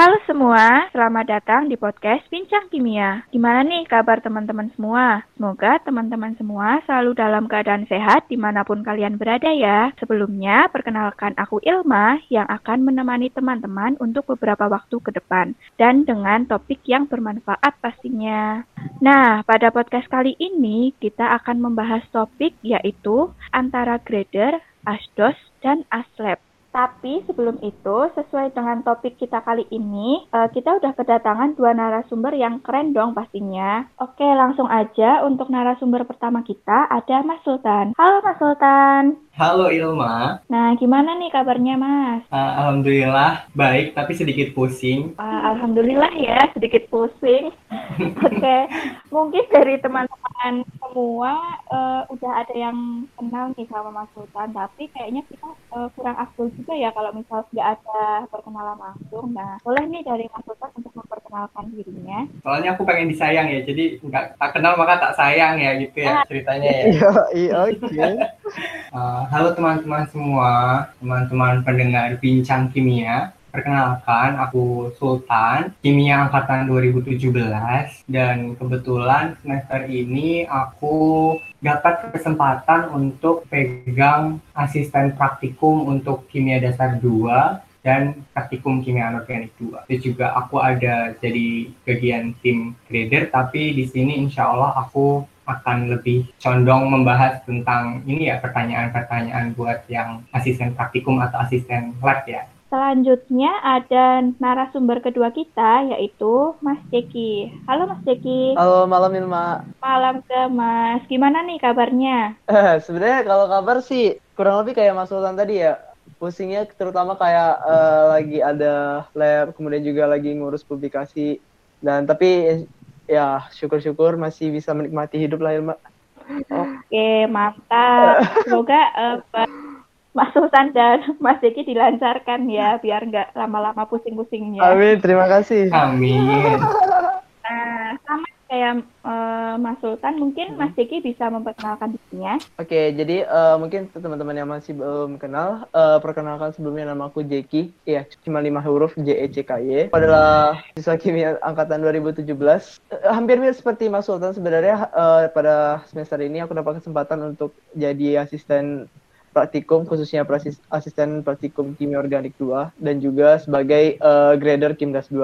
Halo semua, selamat datang di podcast Bincang Kimia. Gimana nih kabar teman-teman semua? Semoga teman-teman semua selalu dalam keadaan sehat di mana pun kalian berada ya. Sebelumnya, perkenalkan aku Ilma yang akan menemani teman-teman untuk beberapa waktu ke depan. Dan dengan topik yang bermanfaat pastinya. Nah, pada podcast kali ini kita akan membahas topik yaitu antara grader, asdos, dan aslab. Tapi sebelum itu, sesuai dengan topik kita kali ini, uh, kita udah kedatangan dua narasumber yang keren dong pastinya. Oke, langsung aja untuk narasumber pertama kita ada Mas Sultan. Halo Mas Sultan. Halo Ilma. Nah, gimana nih kabarnya Mas? Uh, Alhamdulillah baik, tapi sedikit pusing. Uh, Alhamdulillah ya, sedikit pusing. Oke, okay. mungkin dari teman-teman semua uh, udah ada yang kenal nih sama Mas Sultan, tapi kayaknya kita uh, kurang aktif juga ya kalau misal nggak ada perkenalan langsung. Nah, boleh nih dari Mas Sultan untuk memperkenalkan dirinya. Soalnya aku pengen disayang ya, jadi nggak tak kenal maka tak sayang ya gitu ya ah. ceritanya ya. Iya, iya oke. Halo teman-teman semua, teman-teman pendengar Bincang Kimia. Perkenalkan, aku Sultan, Kimia Angkatan 2017, dan kebetulan semester ini aku dapat kesempatan untuk pegang asisten praktikum untuk Kimia Dasar 2 dan praktikum kimia anorganik 2. Itu juga aku ada jadi bagian tim grader, tapi di sini insya Allah aku akan lebih condong membahas tentang ini ya pertanyaan-pertanyaan buat yang asisten praktikum atau asisten lab ya. Selanjutnya ada narasumber kedua kita yaitu Mas Ceki. Halo Mas Ceki. Halo malam Ilma. Malam ke Mas. Gimana nih kabarnya? Sebenarnya kalau kabar sih kurang lebih kayak Mas Sultan tadi ya. Pusingnya terutama kayak uh, lagi ada lab, kemudian juga lagi ngurus publikasi. Dan tapi ya syukur-syukur masih bisa menikmati hidup lah Ilma. Oke, mantap. Semoga uh, Mas Sultan dan Mas Deki dilancarkan ya, biar nggak lama-lama pusing-pusingnya. Amin, terima kasih. Amin. Nah, sama kayak uh, Mas Sultan, mungkin Mas Diki bisa memperkenalkan dirinya. Oke, okay, jadi uh, mungkin teman-teman yang masih belum kenal, uh, perkenalkan sebelumnya nama aku Jeki, ya cuma lima huruf J E C K Y. Adalah siswa kimia angkatan 2017. Uh, hampir mirip seperti Mas Sultan sebenarnya uh, pada semester ini aku dapat kesempatan untuk jadi asisten praktikum khususnya asisten praktikum kimia organik 2 dan juga sebagai uh, grader Kimdas 2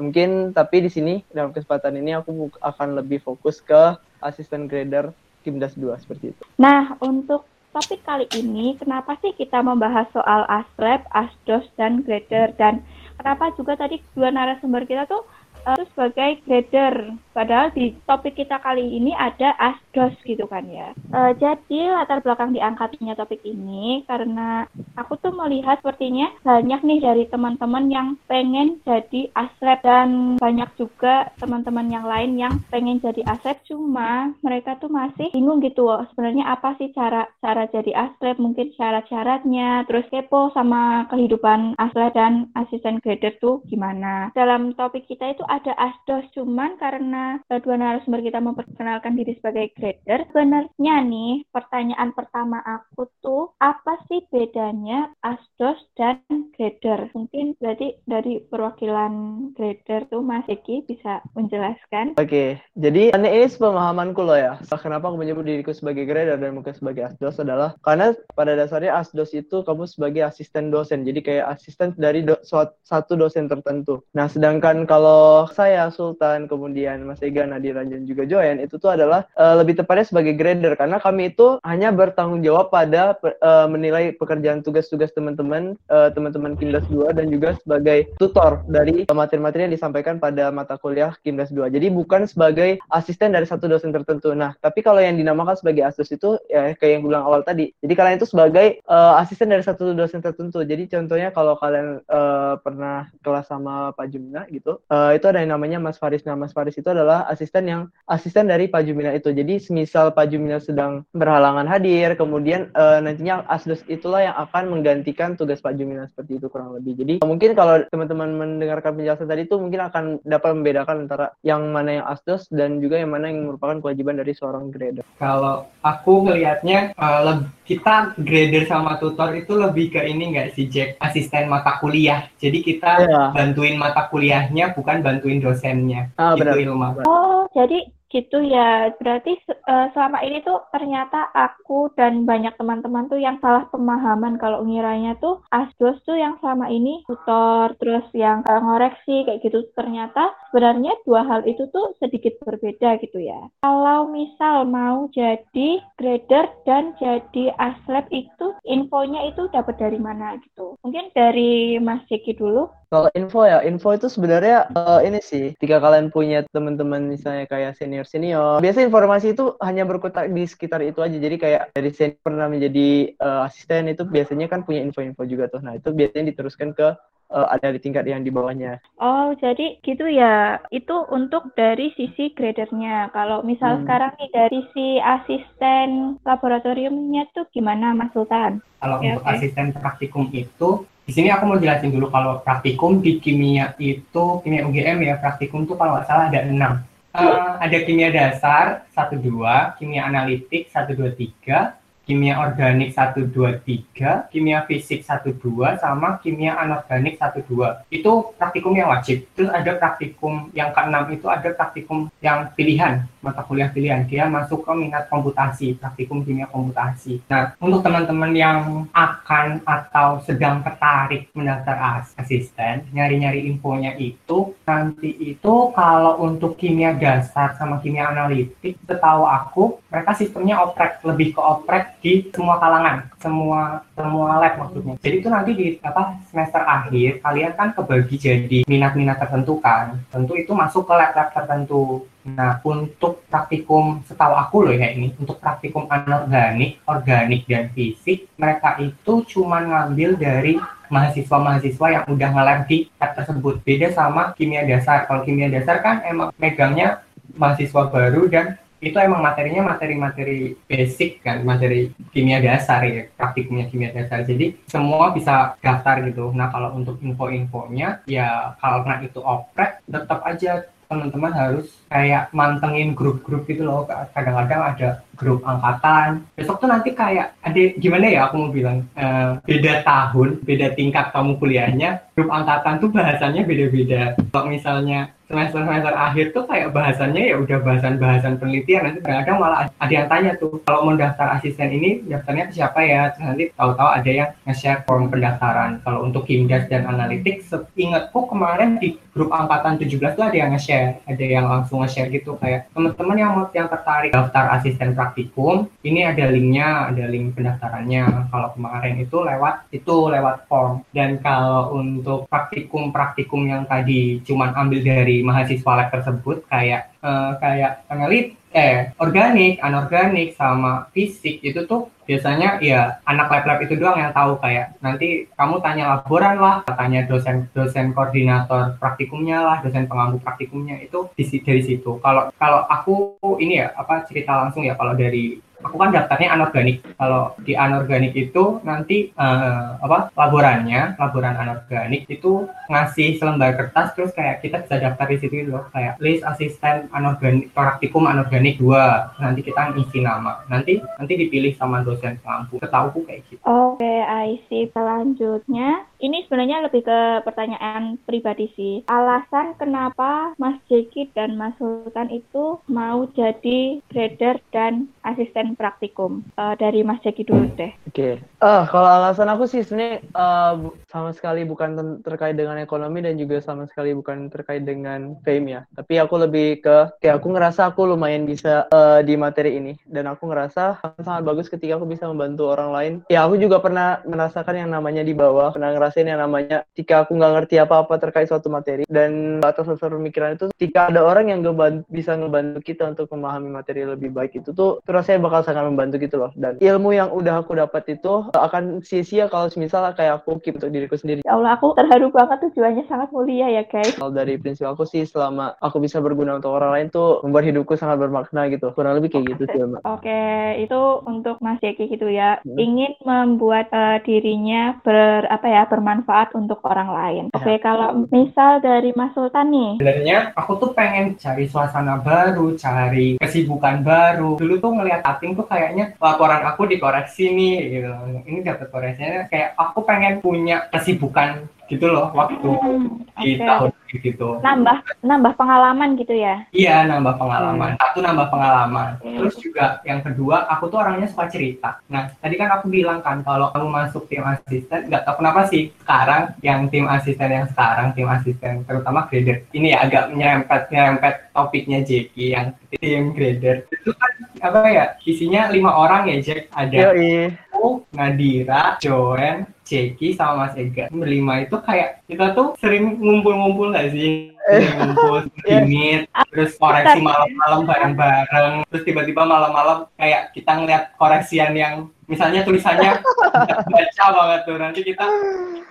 Mungkin tapi di sini dalam kesempatan ini aku akan lebih fokus ke asisten grader Kimdas 2 seperti itu. Nah, untuk topik kali ini kenapa sih kita membahas soal ASLab, ASDOS dan grader dan kenapa juga tadi dua narasumber kita tuh uh, sebagai grader. Padahal di topik kita kali ini ada asdos gitu kan ya. Uh, jadi latar belakang diangkatnya topik ini karena aku tuh melihat sepertinya banyak nih dari teman-teman yang pengen jadi aslep dan banyak juga teman-teman yang lain yang pengen jadi aslep cuma mereka tuh masih bingung gitu loh sebenarnya apa sih cara cara jadi aslep mungkin syarat-syaratnya terus kepo sama kehidupan aslep dan asisten grader tuh gimana. Dalam topik kita itu ada asdos cuman karena dua narasumber kita memperkenalkan diri sebagai grader. Sebenarnya nih pertanyaan pertama aku tuh apa sih bedanya asdos dan grader? Mungkin berarti dari perwakilan grader tuh Mas Eki bisa menjelaskan. Oke okay. jadi ini sepemahamanku loh ya. Kenapa aku menyebut diriku sebagai grader dan bukan sebagai asdos adalah karena pada dasarnya asdos itu kamu sebagai asisten dosen. Jadi kayak asisten dari do satu dosen tertentu. Nah sedangkan kalau saya Sultan, kemudian Mas Ega, Nadira dan juga Joen itu tuh adalah uh, lebih tepatnya sebagai grader karena kami itu hanya bertanggung jawab pada uh, menilai pekerjaan tugas-tugas teman-teman uh, teman-teman Kimdas 2 dan juga sebagai tutor dari materi-materi yang disampaikan pada mata kuliah Kimdas 2. Jadi bukan sebagai asisten dari satu dosen tertentu. Nah, tapi kalau yang dinamakan sebagai asus itu ya kayak yang bilang awal tadi. Jadi kalian itu sebagai uh, asisten dari satu dosen tertentu. Jadi contohnya kalau kalian uh, pernah kelas sama Pak Jumna gitu, uh, itu ada yang namanya Mas Faris. Nah, Mas Faris itu adalah asisten yang asisten dari Pak Jumina itu. Jadi semisal Pak Jumina sedang berhalangan hadir, kemudian uh, nantinya Asdos itulah yang akan menggantikan tugas Pak Jumina seperti itu kurang lebih. Jadi mungkin kalau teman-teman mendengarkan penjelasan tadi itu mungkin akan dapat membedakan antara yang mana yang Asdos dan juga yang mana yang merupakan kewajiban dari seorang grader. Kalau aku melihatnya uh, kita grader sama tutor itu lebih ke ini nggak sih Jack asisten mata kuliah jadi kita yeah. bantuin mata kuliahnya bukan bantuin dosennya ah, gitu benar. oh jadi gitu ya. Berarti uh, selama ini tuh ternyata aku dan banyak teman-teman tuh yang salah pemahaman kalau ngiranya tuh asdos tuh yang selama ini tutor terus yang uh, ngoreksi kayak gitu. Ternyata sebenarnya dua hal itu tuh sedikit berbeda gitu ya. Kalau misal mau jadi grader dan jadi aslab itu infonya itu dapat dari mana gitu? Mungkin dari Mas Jeki dulu. Kalau info ya, info itu sebenarnya uh, ini sih, ketika kalian punya teman-teman misalnya kayak senior-senior, biasa informasi itu hanya berkutat di sekitar itu aja. Jadi kayak dari senior pernah menjadi uh, asisten itu biasanya kan punya info-info juga tuh. Nah, itu biasanya diteruskan ke uh, ada di tingkat yang di bawahnya. Oh, jadi gitu ya. Itu untuk dari sisi gradernya. Kalau misal hmm. sekarang nih dari si asisten laboratoriumnya tuh gimana Mas Sultan? Kalau ya, untuk okay. asisten praktikum itu di sini aku mau jelasin dulu kalau praktikum di kimia itu kimia UGM ya praktikum tuh kalau nggak salah ada enam. Uh, ada kimia dasar satu dua, kimia analitik satu dua tiga, kimia organik 123, kimia fisik 12, sama kimia anorganik 12. Itu praktikum yang wajib. Terus ada praktikum yang keenam itu ada praktikum yang pilihan, mata kuliah pilihan. Dia masuk ke minat komputasi, praktikum kimia komputasi. Nah, untuk teman-teman yang akan atau sedang tertarik mendaftar asisten, nyari-nyari infonya itu, nanti itu kalau untuk kimia dasar sama kimia analitik, setahu aku, mereka sistemnya oprek, lebih ke oprek di semua kalangan, semua semua lab maksudnya. Jadi itu nanti di apa semester akhir kalian kan kebagi jadi minat-minat tertentu kan. Tentu itu masuk ke lab-lab tertentu. Nah, untuk praktikum setahu aku loh ya ini, untuk praktikum anorganik, organik dan fisik, mereka itu cuma ngambil dari mahasiswa-mahasiswa yang udah nge di lab tersebut. Beda sama kimia dasar. Kalau kimia dasar kan emang megangnya mahasiswa baru dan itu emang materinya materi-materi basic kan materi kimia dasar ya praktiknya kimia dasar. Jadi semua bisa daftar gitu. Nah kalau untuk info-infonya ya karena itu oprek tetap aja teman-teman harus kayak mantengin grup-grup gitu loh. Kadang-kadang ada grup angkatan. Besok tuh nanti kayak ada gimana ya? Aku mau bilang uh, beda tahun beda tingkat kamu kuliahnya grup angkatan tuh bahasanya beda-beda. Kalau misalnya semester semester akhir tuh kayak bahasannya ya udah bahasan-bahasan penelitian nanti kadang-kadang malah ada yang tanya tuh kalau mau daftar asisten ini daftarnya ke siapa ya? Terus nanti tahu-tahu ada yang nge-share form pendaftaran. Kalau untuk kimdas dan analitik seingatku kemarin di grup angkatan 17 tuh ada yang nge-share ada yang langsung nge-share gitu. Kayak teman-teman yang yang tertarik daftar asisten praktikum. Ini ada linknya ada link pendaftarannya. Kalau kemarin itu lewat itu lewat form. Dan kalau untuk praktikum-praktikum yang tadi cuman ambil dari mahasiswa lab tersebut kayak uh, kayak analit eh organik, anorganik sama fisik itu tuh biasanya ya anak lab-lab itu doang yang tahu kayak nanti kamu tanya laboran lah, tanya dosen dosen koordinator praktikumnya lah, dosen pengampu praktikumnya itu dari situ. Kalau kalau aku ini ya apa cerita langsung ya kalau dari aku kan daftarnya anorganik. Kalau di anorganik itu nanti uh, apa laborannya, laboran anorganik itu ngasih selembar kertas terus kayak kita bisa daftar di situ loh. Kayak list asisten anorganik praktikum anorganik dua. Nanti kita ngisi nama. Nanti nanti dipilih sama dosen pengampu ketahuku kayak gitu. Oke okay, I selanjutnya ini sebenarnya lebih ke pertanyaan pribadi sih. Alasan kenapa Mas Jeki dan Mas Sultan itu mau jadi grader dan asisten praktikum uh, dari Mas Jeki dulu deh. Oke. Okay. uh, kalau alasan aku sih sebenarnya uh, sama sekali bukan terkait dengan ekonomi dan juga sama sekali bukan terkait dengan fame ya. Tapi aku lebih ke kayak aku ngerasa aku lumayan bisa uh, di materi ini. Dan aku ngerasa sangat bagus ketika aku bisa membantu orang lain. Ya aku juga pernah merasakan yang namanya di bawah. Pernah ngerasain yang namanya ketika aku nggak ngerti apa-apa terkait suatu materi. Dan atas dasar pemikiran itu ketika ada orang yang ngebantu, bisa ngebantu kita untuk memahami materi lebih baik itu tuh terus saya bakal bakal sangat membantu gitu loh. Dan ilmu yang udah aku dapat itu akan sia-sia kalau misalnya kayak aku keep untuk diriku sendiri. Ya Allah, aku terharu banget tujuannya sangat mulia ya guys. Kalau dari prinsip aku sih selama aku bisa berguna untuk orang lain tuh membuat hidupku sangat bermakna gitu. Kurang lebih kayak gitu sih. Oke, itu untuk Mas Jeki gitu ya. Hmm. Ingin membuat eh, dirinya ber apa ya bermanfaat untuk orang lain. Oke, kalau misal dari Mas Sultan nih, Sebenarnya aku tuh pengen cari suasana baru, cari kesibukan baru. Dulu tuh ngeliat cutting tuh kayaknya laporan aku dikoreksi nih gitu. Ini dapat koreksinya kayak aku pengen punya kesibukan gitu loh waktu Hmm, di tahun gitu. nambah nambah pengalaman gitu ya. Iya, nambah pengalaman. Satu nambah pengalaman. Oke. Terus juga yang kedua, aku tuh orangnya suka cerita. Nah, tadi kan aku bilang kan kalau kamu masuk tim asisten, nggak tahu kenapa sih sekarang yang tim asisten yang sekarang tim asisten terutama grader ini ya agak nyerempet nyerempet topiknya Jeki yang tim grader itu kan apa ya isinya lima orang ya Jack ada Yoi. Aku, Nadira, Joen, Jeki sama Mas Ega. Berlima itu kayak kita tuh sering ngumpul-ngumpul nggak sih? Sering ngumpul ini, terus koreksi malam-malam bareng-bareng, terus tiba-tiba malam-malam kayak kita ngeliat koreksian yang misalnya tulisannya baca banget tuh nanti kita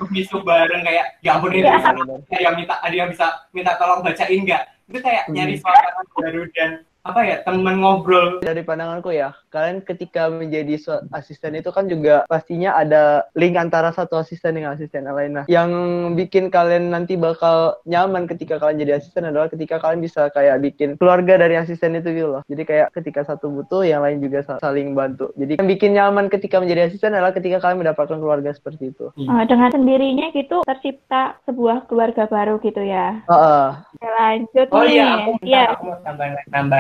misu bareng kayak ya ampun ini Ya. kayak minta dia bisa minta tolong bacain nggak itu kayak Hmm. nyari suasana baru dan apa ya temen ngobrol Dari pandanganku ya, kalian ketika menjadi asisten itu kan juga pastinya ada link antara satu asisten dengan asisten yang lain. Nah, yang bikin kalian nanti bakal nyaman ketika kalian jadi asisten adalah ketika kalian bisa kayak bikin keluarga dari asisten itu gitu loh. Jadi kayak ketika satu butuh, yang lain juga sa- saling bantu. Jadi yang bikin nyaman ketika menjadi asisten adalah ketika kalian mendapatkan keluarga seperti itu. Eh, dengan sendirinya gitu tercipta sebuah keluarga baru gitu ya. Heeh. Oke, lanjut Oh nih. iya, aku, Iya. aku mau tambahin,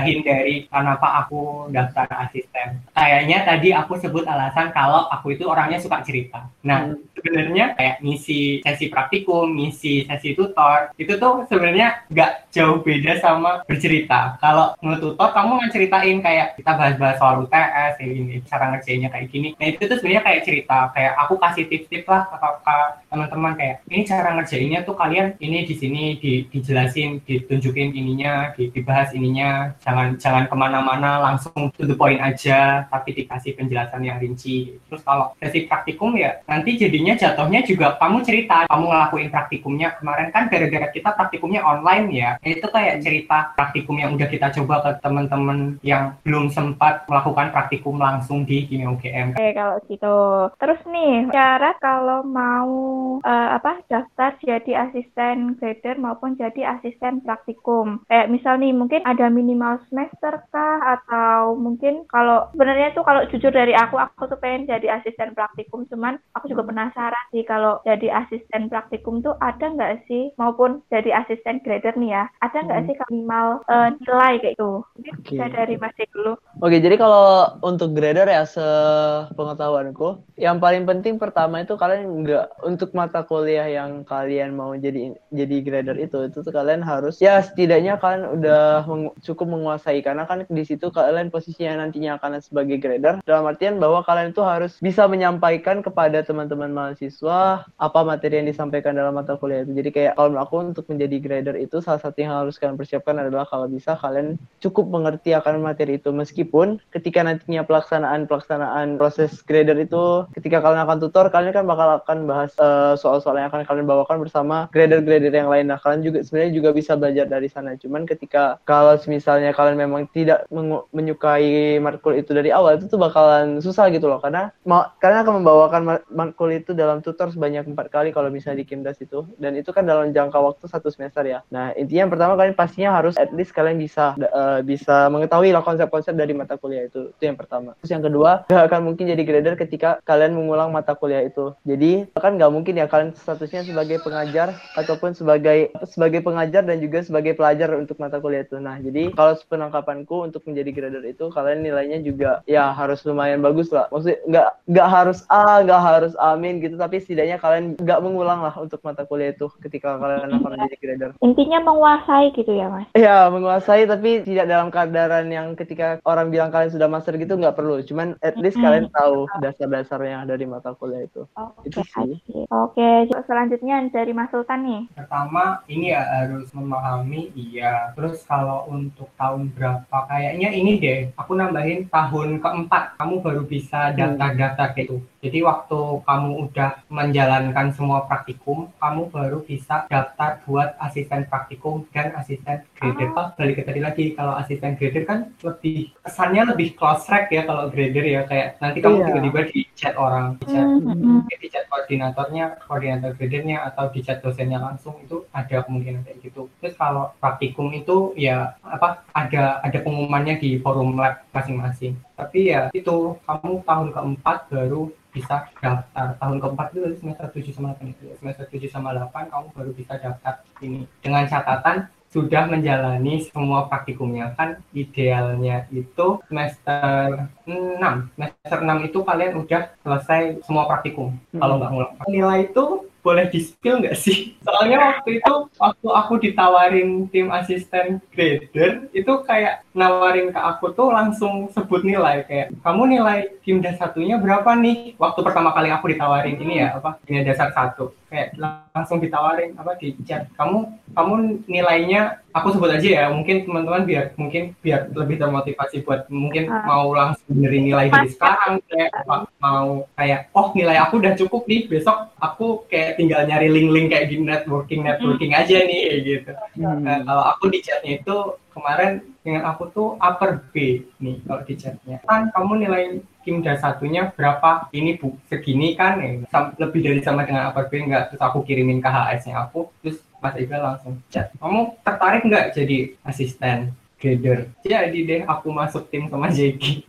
nambahin dari kenapa aku daftar asisten. Kayaknya tadi aku sebut alasan kalau aku itu orangnya suka cerita. Nah, Hmm. sebenarnya kayak ngisi sesi praktikum, ngisi sesi tutor, itu tuh sebenarnya nggak jauh beda sama bercerita. Kalau nge-tutor, kamu ngeceritain kayak kita bahas-bahas soal UTS, gini, cara ngerjainnya kayak gini. Nah, itu tuh sebenarnya kayak cerita. Kayak aku kasih tips-tips lah ke, ke teman-teman kayak, ini cara ngerjainnya tuh kalian ini di sini di, dijelasin, ditunjukin ininya, di- dibahas ininya, jangan jangan ke mana-mana, langsung to the point aja, tapi dikasih penjelasan yang rinci. Terus kalau sesi praktikum ya, nanti jadinya jatuhnya juga kamu cerita, kamu ngelakuin praktikumnya kemarin kan gara-gara kita praktikumnya online ya, itu kayak cerita praktikum yang udah kita coba ke teman-teman yang belum sempat melakukan praktikum langsung di Kimia UGM. Oke, kalau gitu. Terus nih, syarat kalau mau eh, apa daftar jadi asisten grader maupun jadi asisten praktikum. Kayak misal nih, mungkin ada minimal semester kah atau mungkin kalau sebenarnya tuh kalau jujur dari aku, aku tuh pengen jadi asisten praktikum, cuman aku juga penasaran sih kalau jadi asisten praktikum tuh ada nggak sih maupun jadi asisten grader nih ya, ada nggak Hmm. sih minimal eh, nilai kayak itu? Mungkin bisa dari Mas Dik dulu. Oke, jadi kalau untuk grader ya sepengetahuanku, yang paling penting pertama itu kalian nggak untuk mata kuliah yang kalian mau jadi jadi grader itu, itu tuh kalian harus ya setidaknya kalian udah mengu- cukup menguasai. Karena kan di situ kalian posisinya nantinya akan sebagai grader. Dalam artian bahwa kalian itu harus bisa menyampaikan kepada teman-teman mahasiswa apa materi yang disampaikan dalam mata kuliah itu. Jadi kayak kalau aku untuk menjadi grader itu salah satu yang harus kalian persiapkan adalah kalau bisa kalian cukup mengerti akan materi itu. Meskipun ketika nantinya pelaksanaan pelaksanaan proses grader itu ketika kalian akan tutor kalian kan bakal akan bahas eh, soal-soal yang akan kalian bawakan bersama grader-grader yang lain. Nah kalian juga sebenarnya juga bisa belajar dari sana. Cuman ketika kalau misalnya kalian memang tidak menyukai matkul itu dari awal itu tuh bakalan susah gitu loh. Karena ma- kalian akan membawakan ma- matkul itu dalam tutor sebanyak empat kali kalau bisa di Kimdas itu. Dan itu kan dalam jangka waktu satu semester ya. Nah intinya yang pertama kalian pastinya harus at least kalian bisa eh, bisa mengetahui lah konsep-konsep dari mata kuliah itu. Itu yang pertama. Terus yang kedua gak akan mungkin jadi grader ketika kalian mengulang mata kuliah itu. Jadi kan nggak mungkin ya kalian statusnya sebagai pengajar ataupun sebagai sebagai pengajar dan juga sebagai pelajar untuk mata kuliah itu nah jadi kalau penangkapanku untuk menjadi grader itu kalian nilainya juga ya harus lumayan bagus lah maksudnya nggak nggak harus A nggak harus amin gitu tapi setidaknya kalian nggak mengulang lah untuk mata kuliah itu ketika kalian akan menjadi grader Intinya menguasai gitu ya, Mas. Ya, menguasai tapi tidak dalam keadaran yang ketika orang bilang kalian sudah master gitu nggak perlu. Cuman at least Mm-mm. kalian tahu dasar-dasarnya dari mata kuliah itu. Oke, Itu sih. oke. Oke, selanjutnya dari Mas Sultan nih. Pertama, ini ya harus memahami iya terus kalau untuk tahun berapa kayaknya ini deh aku nambahin tahun keempat kamu baru bisa daftar-daftar gitu jadi waktu kamu udah menjalankan semua praktikum kamu baru bisa daftar buat asisten praktikum dan asisten grader oh. balik ke tadi lagi kalau asisten grader kan lebih kesannya lebih close track ya kalau grader ya kayak nanti kamu iya. tiba-tiba di chat orang di chat, mm -hmm. di chat koordinatornya koordinator gradernya atau di chat dosennya langsung itu ada kemungkinan kayak gitu. Terus kalau praktikum itu ya apa ada ada pengumumannya di forum lab masing-masing. Tapi ya itu kamu tahun keempat baru bisa daftar. Tahun keempat itu semester 7 sama 8 itu ya. semester 7 sama 8 kamu baru bisa daftar ini. Dengan catatan sudah menjalani semua praktikumnya kan idealnya itu semester 6 semester 6 itu kalian udah selesai semua praktikum hmm. kalau nggak ngulang nilai itu boleh di spill nggak sih? Soalnya waktu itu waktu aku ditawarin tim asisten grader itu kayak nawarin ke aku tuh langsung sebut nilai kayak kamu nilai tim dasar satunya berapa nih? Waktu pertama kali aku ditawarin ini ya apa nilai dasar satu kayak langsung ditawarin apa di chat kamu kamu nilainya aku sebut aja ya mungkin teman-teman biar mungkin biar lebih termotivasi buat mungkin uh. mau langsung dari nilai dari sekarang kayak mau kayak oh nilai aku udah cukup nih besok aku kayak tinggal nyari link-link kayak gini networking networking hmm. aja nih gitu hmm. nah, kalau aku di chatnya itu kemarin dengan aku tuh upper B nih kalau di chatnya. Kan kamu nilai Kimda satunya berapa? Ini bu segini kan ya. lebih dari sama dengan upper B enggak terus aku kirimin KHS nya aku terus Mas Iga langsung chat kamu tertarik nggak jadi asisten grader jadi deh aku masuk tim sama Jeki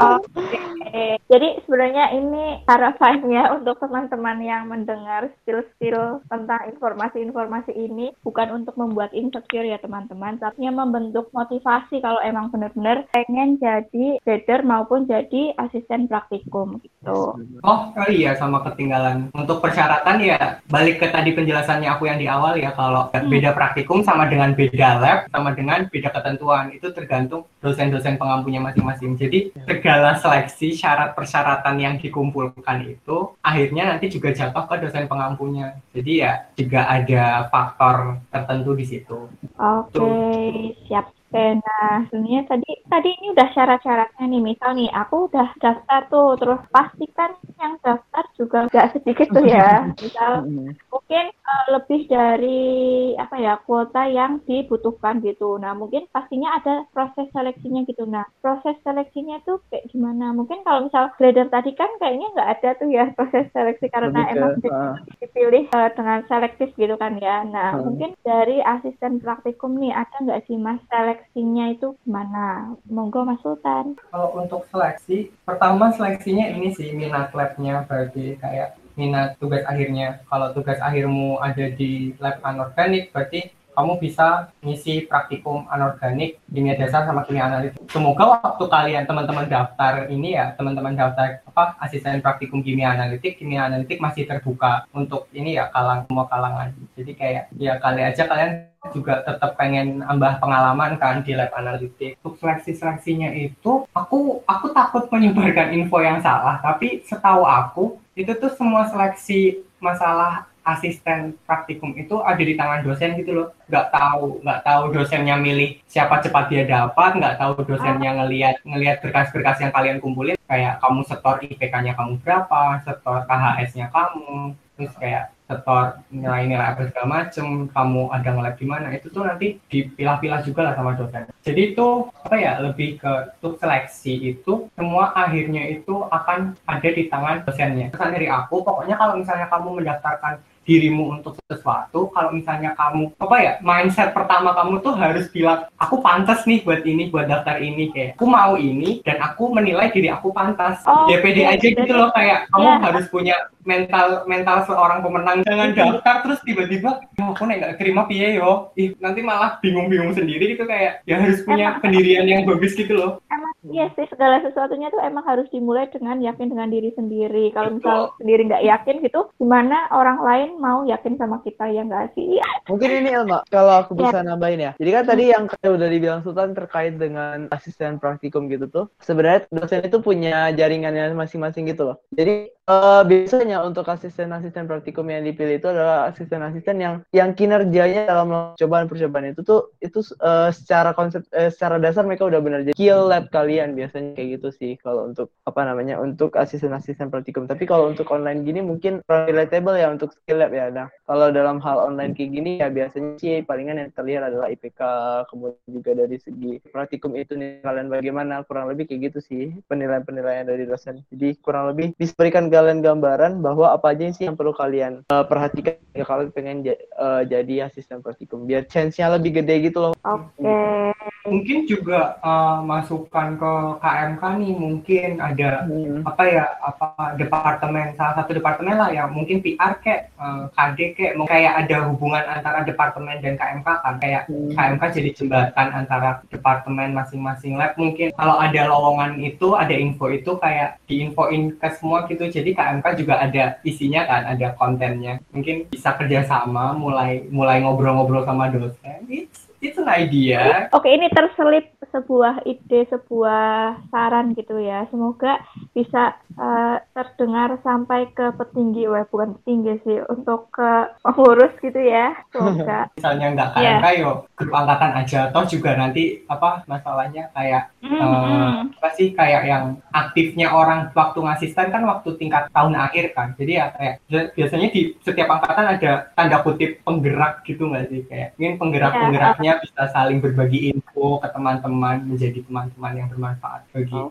okay. jadi sebenarnya ini harapannya untuk teman-teman yang mendengar skill-skill tentang informasi-informasi ini bukan untuk membuat insecure ya teman-teman, tapi membentuk motivasi kalau emang benar-benar pengen jadi grader maupun jadi asisten praktikum gitu. Oh, oh iya sama ketinggalan. Untuk persyaratan ya balik ke tadi penjelasannya aku yang di awal ya kalau hmm. beda praktikum sama dengan beda lab sama dengan beda ketentuan itu tergantung dosen-dosen pengampunya masing-masing. Jadi segala seleksi syarat persyaratan yang dikumpulkan itu akhirnya nanti juga jatuh ke dosen pengampunya. Jadi ya juga ada faktor tertentu di situ. Oke, okay, siap. Oke, nah sebenarnya tadi tadi ini udah syarat-syaratnya nih. Misal nih, aku udah daftar tuh, terus pastikan yang daftar juga nggak sedikit tuh ya. Misal mungkin uh, lebih dari apa ya kuota yang dibutuhkan gitu. Nah mungkin pastinya ada proses seleksinya gitu. Nah proses seleksinya tuh kayak gimana? Mungkin kalau misal grader tadi kan kayaknya nggak ada tuh ya proses seleksi karena lebih emang ke, uh, dipilih uh, dengan selektif gitu kan ya. Nah uh. mungkin dari asisten praktikum nih ada nggak sih mas seleksi seleksinya itu gimana? Monggo Mas Sultan. Kalau untuk seleksi, pertama seleksinya ini sih minat labnya bagi kayak minat tugas akhirnya. Kalau tugas akhirmu ada di lab anorganik, berarti kamu bisa ngisi praktikum anorganik kimia dasar sama kimia analitik. Semoga waktu kalian teman-teman daftar ini ya, teman-teman daftar apa asisten praktikum kimia analitik, kimia analitik masih terbuka untuk ini ya kalang semua kalangan. Jadi kayak ya kali aja kalian juga tetap pengen nambah pengalaman kan di lab analitik. Untuk seleksi-seleksinya itu aku aku takut menyebarkan info yang salah, tapi setahu aku itu tuh semua seleksi masalah asisten praktikum itu ada di tangan dosen gitu loh. Nggak tahu nggak tahu dosennya milih siapa cepat dia dapat nggak tahu dosennya ngelihat ngelihat berkas-berkas yang kalian kumpulin kayak kamu setor IPK-nya kamu berapa setor KHS-nya kamu terus kayak setor nilai-nilai apa segala macem kamu ada ngelab di mana itu tuh nanti dipilah-pilah juga lah sama dosen. Jadi itu apa ya lebih ke untuk seleksi itu semua akhirnya itu akan ada di tangan dosennya. Pesan dari aku pokoknya kalau misalnya kamu mendaftarkan dirimu untuk sesuatu kalau misalnya kamu apa ya mindset pertama kamu tuh harus bilang aku pantas nih buat ini buat daftar ini kayak aku mau ini dan aku menilai diri aku pantas oh, DPD iya, aja gitu loh kayak kamu yeah. harus punya mental mental seorang pemenang jangan daftar terus tiba-tiba oh, aku nggak terima piye yo ih nanti malah bingung-bingung sendiri gitu kayak ya harus punya emang, pendirian yang bagus gitu loh emang iya sih segala sesuatunya tuh emang harus dimulai dengan yakin dengan diri sendiri kalau misal sendiri nggak yakin gitu gimana orang lain mau yakin sama kita ya nggak sih? Mungkin ini Elma, kalau aku bisa ya. nambahin ya. Jadi kan tadi yang kayak udah dibilang Sultan terkait dengan asisten praktikum gitu tuh, sebenarnya dosen itu punya jaringannya masing-masing gitu loh. Jadi Uh, biasanya untuk asisten-asisten praktikum yang dipilih itu adalah asisten-asisten yang yang kinerjanya dalam cobaan percobaan itu tuh itu uh, secara konsep uh, secara dasar mereka udah benar jadi skill lab kalian biasanya kayak gitu sih kalau untuk apa namanya untuk asisten-asisten praktikum. Tapi kalau untuk online gini mungkin relatable ya untuk skill lab ya. Nah kalau dalam hal online kayak gini ya biasanya sih palingan yang terlihat adalah IPK kemudian juga dari segi praktikum itu nih kalian bagaimana kurang lebih kayak gitu sih penilaian-penilaian dari dosen. Jadi kurang lebih bisa berikan kalian gambaran bahwa apa aja sih yang perlu kalian uh, perhatikan ya kalian pengen uh, jadi asisten praktikum biar chance-nya lebih gede gitu loh. Oke. Okay. Mungkin juga uh, masukan ke KMK nih mungkin ada hmm. apa ya apa departemen salah satu departemen lah ya mungkin PR kayak uh, KD kayak kayak ada hubungan antara departemen dan KMK kan kayak hmm. KMK jadi jembatan antara departemen masing-masing lab mungkin kalau ada lowongan itu ada info itu kayak diinfoin ke semua gitu jadi KMK juga ada isinya kan, ada kontennya. Mungkin bisa kerjasama, mulai mulai ngobrol-ngobrol sama dosen. It's it's an idea. Oke, ini terselip sebuah ide, sebuah saran gitu ya. Semoga bisa uh, terdengar sampai ke petinggi, wah bukan petinggi sih, untuk ke pengurus gitu ya. Semoga. Misalnya nggak kayak yeah. kayo grup angkatan aja, toh juga nanti apa masalahnya kayak mm -hmm. uh, apa sih kayak yang aktifnya orang waktu ngasisten kan waktu tingkat tahun akhir kan. Jadi ya kayak biasanya di setiap angkatan ada tanda kutip penggerak gitu nggak sih kayak mungkin penggerak-penggeraknya yeah. bisa saling berbagi info ke teman-teman menjadi teman-teman yang bermanfaat bagi oh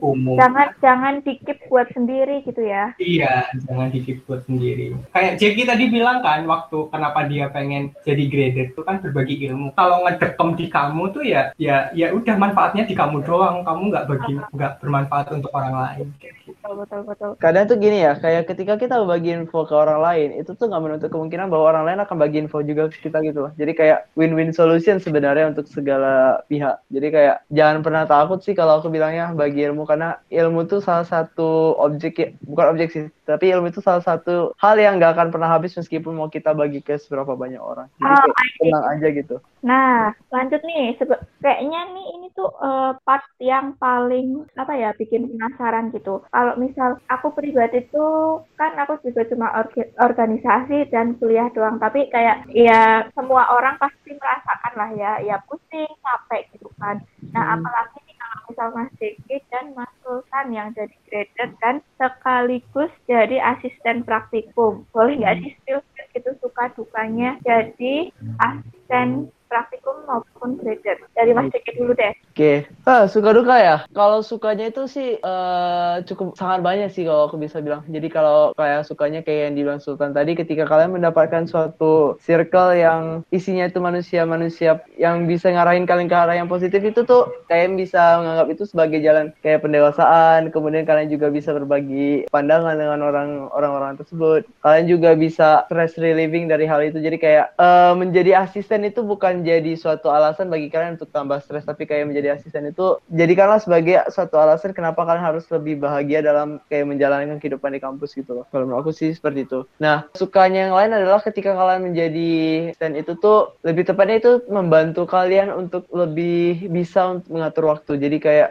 umum. Jangan jangan dikip buat sendiri gitu ya. Iya, jangan dikip buat sendiri. Kayak Jackie tadi bilang kan waktu kenapa dia pengen jadi grader itu kan berbagi ilmu. Kalau ngedekem di kamu tuh ya ya ya udah manfaatnya di kamu doang. Kamu nggak bagi nggak bermanfaat untuk orang lain. Gitu. Betul, betul, betul. Kadang tuh gini ya, kayak ketika kita bagi info ke orang lain, itu tuh nggak menutup kemungkinan bahwa orang lain akan bagi info juga ke kita gitu loh. Jadi kayak win-win solution sebenarnya untuk segala pihak. Jadi kayak jangan pernah takut sih kalau aku bilangnya bagi ilmu karena ilmu itu salah satu objek ya, bukan objek sih tapi ilmu itu salah satu hal yang nggak akan pernah habis meskipun mau kita bagi ke seberapa banyak orang. Jadi oh, tenang aja gitu. Nah lanjut nih kayaknya nih ini tuh uh, part yang paling apa ya bikin penasaran gitu. Kalau misal aku pribadi tuh kan aku juga cuma orga organisasi dan kuliah doang tapi kayak ya semua orang pasti merasakan lah ya ya pusing capek gitu kan. Nah hmm. apalagi misal Mas Diki dan Mas Sultan yang jadi grader dan sekaligus jadi asisten praktikum. Boleh nggak sih spill itu suka dukanya jadi asisten praktikum maupun grader. Dari Mas Diki dulu deh. Oke, okay. ah, suka duka ya. Kalau sukanya itu sih uh, cukup sangat banyak sih kalau aku bisa bilang. Jadi kalau kayak sukanya kayak yang dibilang Sultan tadi, ketika kalian mendapatkan suatu circle yang isinya itu manusia-manusia yang bisa ngarahin kalian ke arah yang positif itu tuh kalian bisa menganggap itu sebagai jalan kayak pendewasaan. Kemudian kalian juga bisa berbagi pandangan dengan orang orang-orang tersebut. Kalian juga bisa stress relieving dari hal itu. Jadi kayak uh, menjadi asisten itu bukan menjadi suatu alasan bagi kalian untuk tambah stres tapi kayak menjadi asisten itu jadikanlah sebagai suatu alasan kenapa kalian harus lebih bahagia dalam kayak menjalankan kehidupan di kampus gitu loh. Kalau menurut aku sih seperti itu. Nah sukanya yang lain adalah ketika kalian menjadi asisten itu tuh lebih tepatnya itu membantu kalian untuk lebih bisa untuk mengatur waktu. Jadi kayak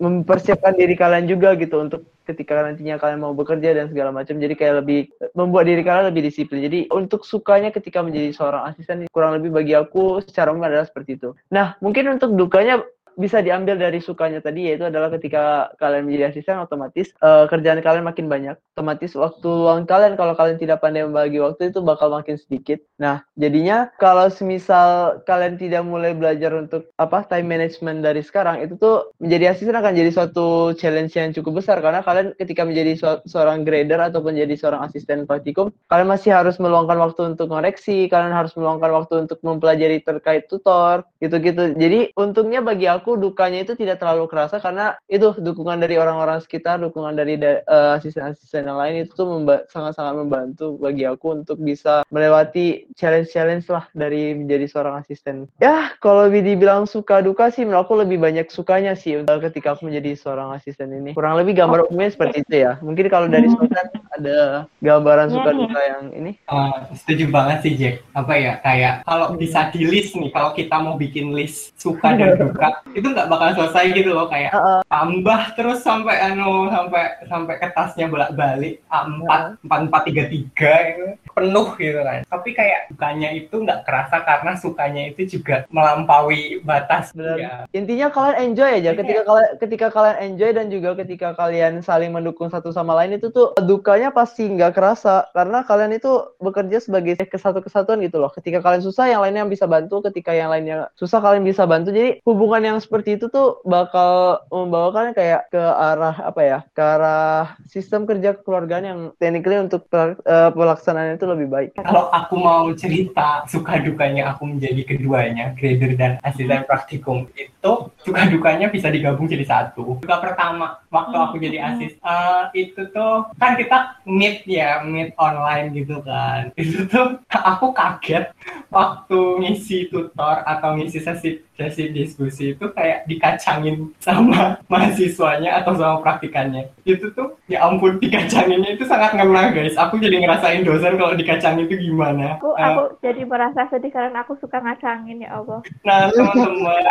mempersiapkan diri kalian juga gitu untuk ketika nantinya kalian mau bekerja dan segala macam. Jadi kayak lebih membuat diri kalian lebih disiplin. Jadi untuk sukanya ketika menjadi seorang asisten kurang lebih bagi aku secara umum adalah seperti itu. Nah mungkin untuk dukanya bisa diambil dari sukanya tadi yaitu adalah ketika kalian menjadi asisten otomatis uh, kerjaan kalian makin banyak. Otomatis waktu luang kalian kalau kalian tidak pandai membagi waktu itu bakal makin sedikit. Nah jadinya kalau semisal kalian tidak mulai belajar untuk apa time management dari sekarang itu tuh menjadi asisten akan jadi suatu challenge yang cukup besar. Karena kalian ketika menjadi seorang grader ataupun menjadi seorang asisten praktikum kalian masih harus meluangkan waktu untuk koreksi kalian harus meluangkan waktu untuk mempelajari terkait tutor gitu-gitu. Jadi untungnya bagi aku aku dukanya itu tidak terlalu kerasa karena itu dukungan dari orang-orang sekitar, dukungan dari uh, asisten-asisten yang lain itu tuh sangat-sangat membantu bagi aku untuk bisa melewati challenge-challenge lah dari menjadi seorang asisten. Ya, kalau dibilang suka duka sih menurut aku lebih banyak sukanya sih untuk ketika aku menjadi seorang asisten ini. Kurang lebih gambar umumnya seperti itu ya. Mungkin kalau dari hmm. Sultan ada gambaran suka duka iya. yang ini. Uh, setuju banget sih Jack. Apa ya kayak kalau bisa di list nih kalau kita mau bikin list suka dan duka itu nggak bakal selesai gitu loh kayak Uh-uh. tambah terus sampai anu sampai sampai kertasnya bolak-balik A4 empat empat tiga tiga itu penuh gitu kan tapi kayak sukanya itu nggak kerasa karena sukanya itu juga melampaui batas Benar. ya Intinya kalian enjoy aja Iya. ketika kalian ketika kalian enjoy dan juga ketika kalian saling mendukung satu sama lain itu tuh dukanya pasti nggak kerasa karena kalian itu bekerja sebagai kesatu kesatuan gitu loh. Ketika kalian susah yang lainnya bisa bantu, ketika yang lainnya susah kalian bisa bantu. Jadi hubungan yang seperti itu tuh bakal membawakan kayak ke arah apa ya? Ke arah sistem kerja kekeluargaan yang technically untuk eh, pelaksanaan itu lebih baik. kalau aku mau cerita suka dukanya aku menjadi keduanya grader dan asisten praktikum itu suka dukanya bisa digabung jadi satu. Suka pertama waktu aku jadi asis eh, itu tuh kan kita meet ya meet online gitu kan. Itu tuh aku kaget waktu ngisi tutor atau ngisi sesi sesi diskusi itu kayak dikacangin sama mahasiswanya atau sama praktikannya. Itu tuh ya ampun dikacanginnya itu sangat ngena guys. Aku jadi ngerasain dosen kalau dikacangin itu gimana Aku Eh, aku jadi merasa sedih karena aku suka ngacangin ya Allah. Nah, teman-teman,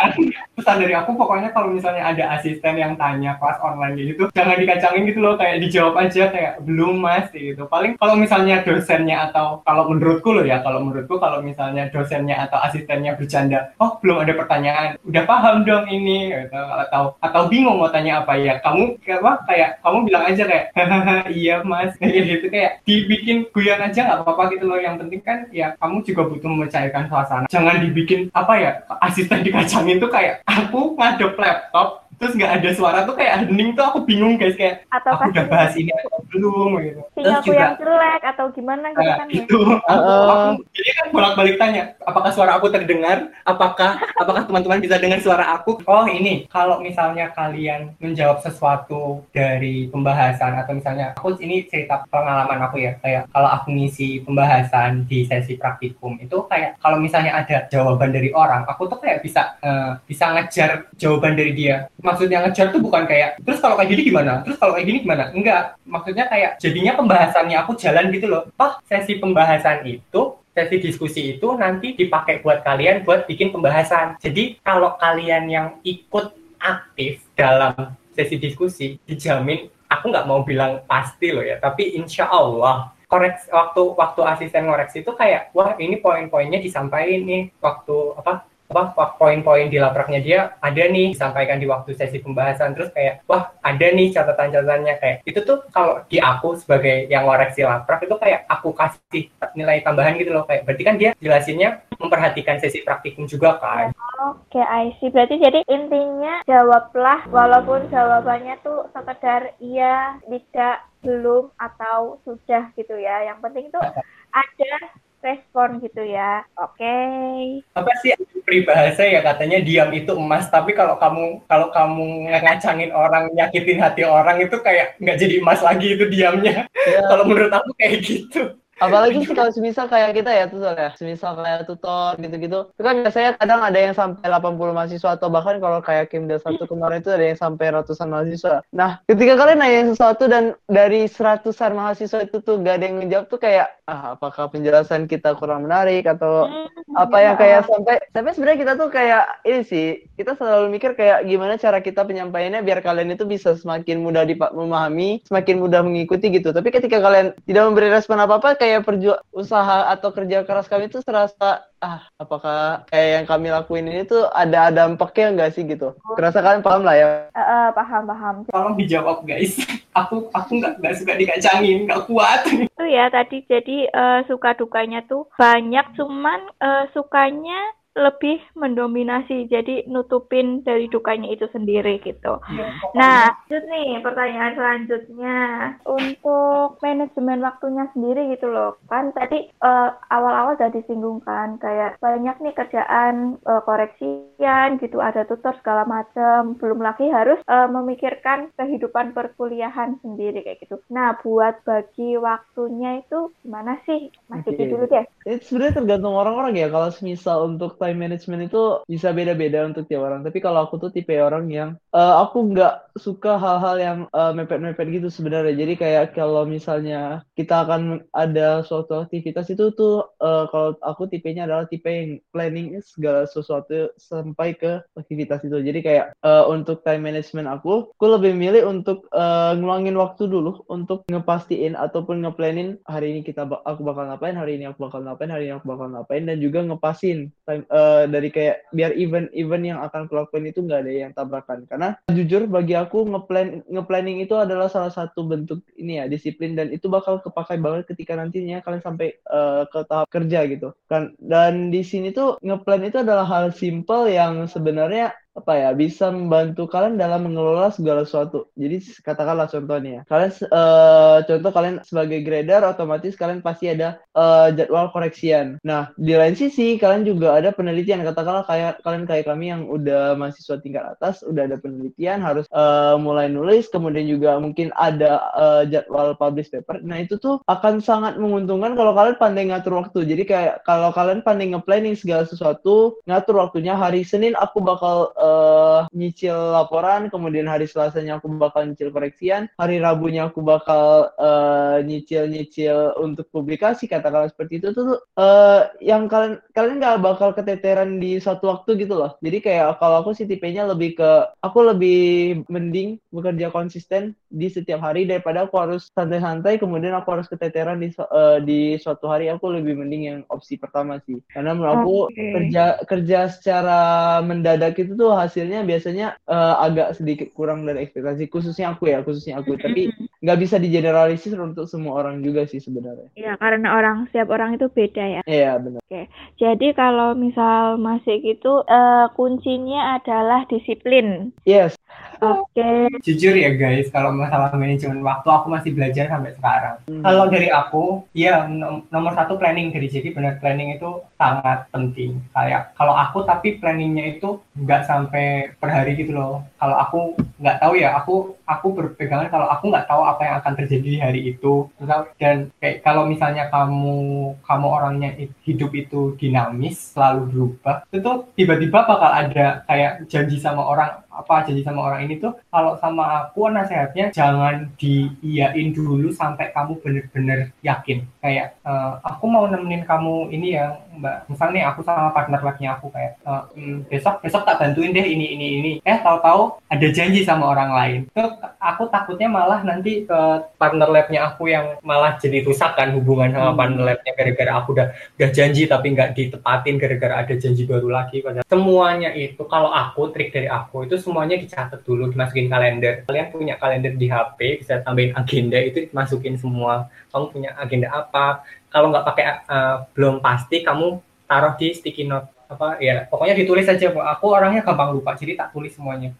pesan dari aku pokoknya kalau misalnya ada asisten yang tanya kelas online gitu, jangan dikacangin gitu loh, kayak dijawab aja kayak belum mas gitu. Paling kalau misalnya dosennya atau kalau menurutku loh ya, kalau menurutku kalau misalnya dosennya atau asistennya bercanda, oh belum ada pertanyaan, udah paham dong ini, gitu. atau atau bingung mau tanya apa ya, kamu kayak apa kayak kamu bilang aja kayak hahaha iya mas, kayak gitu kayak dibikin guyon aja nggak apa-apa gitu loh. Yang penting kan ya kamu juga butuh mencairkan suasana. Jangan dibikin apa ya asisten dikacangin tuh kayak aku ngadep laptop terus nggak ada suara tuh kayak hening tuh aku bingung guys kayak Atau aku udah bahas ini atau belum gitu. Terus sinyalku juga yang jelek atau gimana gitu Nah, kan ya. itu aku, Uh-uh. aku- jadi kan bolak-balik tanya apakah suara aku terdengar apakah apakah teman-teman bisa dengar suara aku oh ini kalau misalnya kalian menjawab sesuatu dari pembahasan atau misalnya aku ini cerita pengalaman aku ya kayak kalau aku ngisi pembahasan di sesi praktikum itu kayak kalau misalnya ada jawaban dari orang aku tuh kayak bisa eh, bisa ngejar jawaban dari dia maksudnya ngejar tuh bukan kayak terus kalau kayak gini gimana? Terus kalau kayak gini gimana? Enggak maksudnya kayak jadinya pembahasannya aku jalan gitu loh. Toh sesi pembahasan itu sesi diskusi itu nanti dipakai buat kalian buat bikin pembahasan. Jadi kalau kalian yang ikut aktif dalam sesi diskusi dijamin aku nggak mau bilang pasti loh ya tapi insya Allah koreks waktu waktu asisten ngoreksi itu kayak wah ini poin-poinnya disampaikan nih waktu apa apa wak- poin-poin di lapraknya dia ada nih disampaikan di waktu sesi pembahasan. Terus kayak wah ada nih catatan-catatannya. Kayak itu tuh kalau di aku sebagai yang ngoreksi laprak itu kayak aku kasih nilai tambahan gitu loh. Kayak berarti kan dia jelasinnya memperhatikan sesi praktikum juga kan. Oke, I see. Berarti jadi intinya jawablah walaupun jawabannya tuh sekedar iya, tidak, belum atau sudah gitu ya. Yang penting itu ada respon gitu ya. Oke. apa sih peribahasa ya katanya diam itu emas tapi kalau kamu kalau kamu ngacangin orang nyakitin hati orang itu kayak nggak jadi emas lagi itu diamnya Ya. kalau menurut aku kayak gitu Apalagi sih kalau semisal kayak kita ya tutor ya, semisal kayak tutor gitu-gitu. Itu kan biasanya kadang ada yang sampai 80 mahasiswa atau bahkan kalau kayak Kim Del satu kemarin itu ada yang sampai ratusan mahasiswa. Nah, ketika kalian nanya sesuatu dan dari seratusan mahasiswa itu tuh gak ada yang ngejawab tuh kayak ah apakah penjelasan kita kurang menarik atau apa yang kayak sampai sampai sebenarnya kita tuh kayak ini sih kita selalu mikir kayak gimana cara kita penyampaiannya biar kalian itu bisa semakin mudah memahami semakin mudah mengikuti gitu tapi ketika kalian tidak memberi respon apa apa kayak perju usaha atau kerja keras kami itu terasa ah apakah kayak yang kami lakuin ini tuh ada dampaknya nggak sih? Gitu. Kerasa kalian paham lah ya? Eh, paham paham. tolong dijawab guys. Aku aku nggak nggak suka dikacangin nggak kuat. Itu ya tadi jadi eh, suka dukanya tuh banyak cuman eh, sukanya lebih mendominasi jadi nutupin dari dukanya itu sendiri gitu. Nah, lanjut nih pertanyaan selanjutnya untuk manajemen waktunya sendiri gitu loh. Kan tadi eh, awal-awal udah disinggungkan kayak banyak nih kerjaan eh, koreksian gitu, ada tutor segala macam. Belum lagi harus eh, memikirkan kehidupan perkuliahan sendiri kayak gitu. Nah, buat bagi waktunya itu gimana sih? Mas Diki Oke. dulu deh. itu sebenarnya tergantung orang-orang ya kalau semisal untuk time management itu bisa beda-beda untuk tiap orang. Tapi kalau aku tuh tipe orang yang uh, aku nggak suka hal-hal yang uh, mepet-mepet gitu sebenarnya. Jadi kayak kalau misalnya kita akan ada suatu aktivitas itu tuh uh, kalau aku tipenya adalah tipe yang planning segala sesuatu sampai ke aktivitas itu. Jadi kayak uh, untuk time management aku, aku lebih milih untuk uh, ngeluangin waktu dulu untuk ngepastiin ataupun ngeplanin hari ini kita aku bakal ngapain, hari ini aku bakal ngapain, hari ini aku bakal ngapain dan juga ngepasin time, uh, dari kayak biar event-event yang akan kulakuin itu nggak ada yang tabrakan. Karena jujur bagi aku ngeplan ngeplanning itu adalah salah satu bentuk ini ya disiplin dan itu bakal kepakai banget ketika nantinya kalian sampai uh, ke tahap kerja gitu kan dan di sini tuh ngeplan itu adalah hal simple yang sebenarnya apa ya bisa membantu kalian dalam mengelola segala sesuatu. Jadi katakanlah contohnya, kalian uh, contoh kalian sebagai grader otomatis kalian pasti ada uh, jadwal koreksian. Nah di lain sisi kalian juga ada penelitian. Katakanlah kayak kalian kayak kami yang udah mahasiswa tingkat atas, udah ada penelitian harus uh, mulai nulis, kemudian juga mungkin ada uh, jadwal publish paper. Nah itu tuh akan sangat menguntungkan kalau kalian pandai ngatur waktu. Jadi kayak kalau kalian pandai ngeplanning segala sesuatu, ngatur waktunya hari Senin aku bakal uh, nyicil laporan, kemudian hari Selasanya aku bakal nyicil koreksian, hari Rabunya aku bakal uh, nyicil-nyicil untuk publikasi katakanlah seperti itu tuh uh, yang kalian kalian nggak bakal keteteran di satu waktu gitu loh. Jadi kayak kalau aku sih tipenya lebih ke aku lebih mending bekerja konsisten di setiap hari daripada aku harus santai-santai kemudian aku harus keteteran di uh, di suatu hari aku lebih mending yang opsi pertama sih. Karena menurut aku okay. kerja kerja secara mendadak itu tuh hasilnya biasanya uh, agak sedikit kurang dari ekspektasi khususnya aku ya khususnya aku tapi nggak bisa digeneralisir untuk semua orang juga sih sebenarnya iya karena orang setiap orang itu beda ya iya benar oke jadi kalau misal masih gitu uh, kuncinya adalah disiplin yes Oke. Okay. Jujur ya guys, kalau masalah manajemen waktu aku masih belajar sampai sekarang. Hmm. Kalau dari aku, ya nomor satu planning dari jadi benar planning itu sangat penting. Kayak kalau aku tapi planningnya itu nggak sampai per hari gitu loh. Kalau aku nggak tahu ya, aku aku berpegangan kalau aku nggak tahu apa yang akan terjadi di hari itu. Dan kayak kalau misalnya kamu kamu orangnya hidup itu dinamis, selalu berubah, itu tiba-tiba bakal ada kayak janji sama orang apa janji sama orang ini tuh kalau sama aku nasihatnya jangan diiyain dulu sampai kamu bener-bener yakin. Kayak uh, aku mau nemenin kamu ini ya mbak. Misalnya aku sama partner labnya aku kayak uh, besok besok tak bantuin deh ini ini ini. Eh tahu-tahu ada janji sama orang lain. Tuh aku takutnya malah nanti ke partner labnya aku yang malah jadi rusak kan hubungan sama hmm. partner labnya gara-gara aku udah udah janji tapi nggak ditepatin gara-gara ada janji baru lagi. Semuanya itu kalau aku trik dari aku itu semuanya dicatat dulu, dimasukin kalender. Kalian punya kalender di HP, bisa tambahin agenda itu dimasukin semua. Kamu punya agenda apa? Kalau nggak pakai uh, belum pasti, kamu taruh di sticky note apa ya pokoknya ditulis aja aku orangnya gampang lupa jadi tak tulis semuanya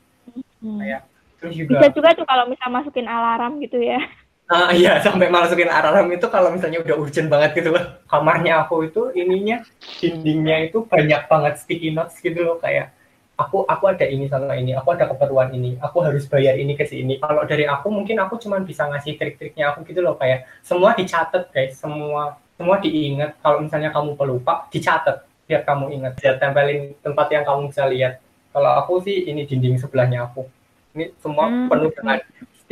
hmm. kayak terus juga bisa juga tuh kalau misal masukin alarm gitu ya Ah uh, iya sampai masukin alarm itu kalau misalnya udah urgent banget gitu loh. Kamarnya aku itu ininya dindingnya itu banyak banget sticky notes gitu loh kayak aku aku ada ini sama ini, aku ada keperluan ini, aku harus bayar ini ke sini. Kalau dari aku mungkin aku cuma bisa ngasih trik-triknya aku gitu loh kayak semua dicatat guys, semua semua diingat. Kalau misalnya kamu pelupa, dicatat biar kamu ingat. Biar tempelin tempat yang kamu bisa lihat. Kalau aku sih ini dinding sebelahnya aku. Ini semua hmm. penuh dengan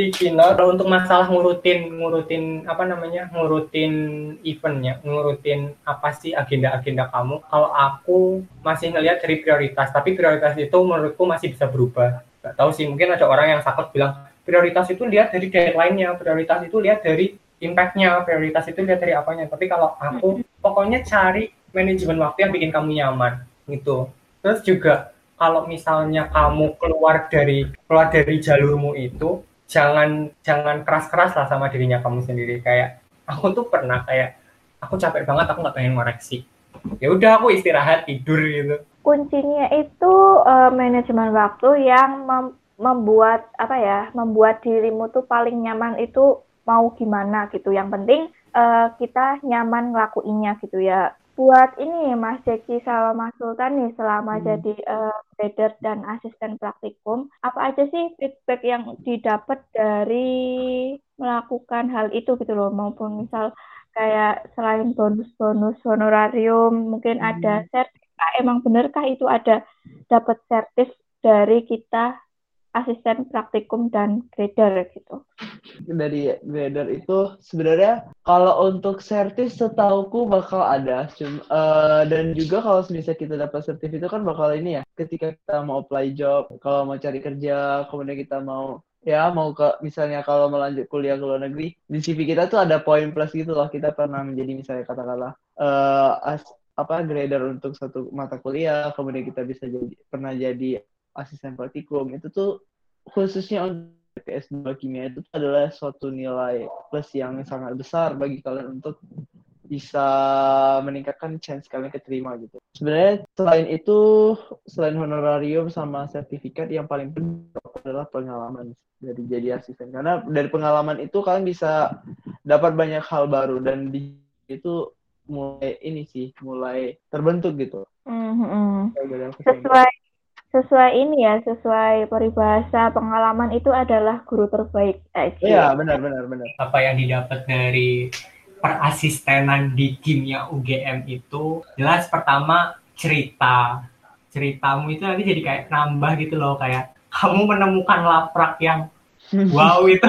sticky note kalau untuk masalah ngurutin ngurutin apa namanya ngurutin eventnya ngurutin apa sih agenda-agenda kamu kalau aku masih ngelihat dari prioritas tapi prioritas itu menurutku masih bisa berubah. Gak tahu sih mungkin ada orang yang sakit bilang prioritas itu lihat dari deadline-nya prioritas itu lihat dari impact-nya prioritas itu lihat dari apanya. Tapi kalau aku pokoknya cari manajemen waktu yang bikin kamu nyaman gitu. Terus juga kalau misalnya kamu keluar dari keluar dari jalurmu itu jangan jangan keras-keras lah sama dirinya kamu sendiri. Kayak aku tuh pernah kayak aku capek banget aku nggak pengen ngoreksi. Ya udah aku istirahat tidur gitu. Kuncinya itu uh, manajemen waktu yang mem membuat apa ya membuat dirimu tuh paling nyaman itu mau gimana gitu. Yang penting uh, kita nyaman ngelakuinnya gitu ya buat ini Mas Jeki sama Mas Sultan nih selama hmm. jadi uh, trader dan asisten praktikum, apa aja sih feedback yang didapat dari melakukan hal itu gitu loh, maupun misal kayak selain bonus-bonus honorarium, mungkin hmm. ada sertifikat apakah emang benarkah itu ada dapat sertif dari kita asisten praktikum dan grader gitu. Dari grader itu sebenarnya kalau untuk sertif setauku bakal ada uh, dan juga kalau misalnya kita dapat sertif itu kan bakal ini ya ketika kita mau apply job, kalau mau cari kerja, kemudian kita mau ya mau ke misalnya kalau melanjut kuliah ke luar negeri di CV kita tuh ada poin plus gitu loh kita pernah menjadi misalnya katakanlah uh, apa grader untuk satu mata kuliah kemudian kita bisa jadi pernah jadi asisten praktikum itu tuh khususnya untuk S2 kimia itu adalah suatu nilai plus yang sangat besar bagi kalian untuk bisa meningkatkan chance kalian keterima gitu. Sebenarnya selain itu, selain honorarium sama sertifikat yang paling penting adalah pengalaman dari jadi asisten. Karena dari pengalaman itu kalian bisa dapat banyak hal baru dan di itu mulai ini sih mulai terbentuk gitu. Mm -hmm. Sesuai sesuai ini ya, sesuai peribahasa pengalaman itu adalah guru terbaik. Iya, benar benar benar. Apa yang didapat dari perasistenan di kimia UGM itu jelas pertama cerita. Ceritamu itu nanti jadi kayak nambah gitu loh kayak kamu menemukan laprak yang wow itu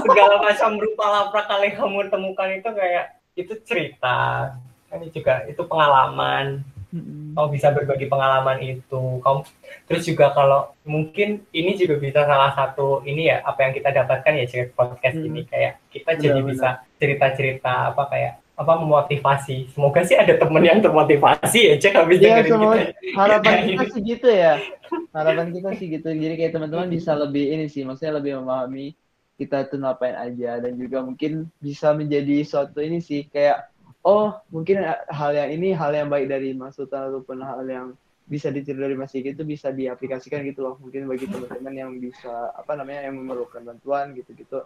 segala macam rupa laprak kali kamu temukan itu kayak itu cerita. Ini juga itu pengalaman hmm Kamu bisa berbagi pengalaman itu. Kamu terus juga kalau mungkin ini juga bisa salah satu ini ya apa yang kita dapatkan ya cerita podcast mm-hmm. ini kayak kita jadi benar. bisa cerita-cerita apa kayak apa memotivasi. Semoga sih ada temen yang termotivasi ya cek habis ya, dengerin kita. Harapan kita sih gitu ya. Harapan kita sih gitu. Jadi kayak teman-teman bisa lebih ini sih, maksudnya lebih memahami kita tuh ngapain aja dan juga mungkin bisa menjadi suatu ini sih kayak oh mungkin hal yang ini hal yang baik dari Mas Sultan ataupun hal yang bisa ditiru dari Mas Sigit itu bisa diaplikasikan gitu loh. Mungkin bagi teman-teman yang bisa apa namanya yang memerlukan bantuan gitu-gitu.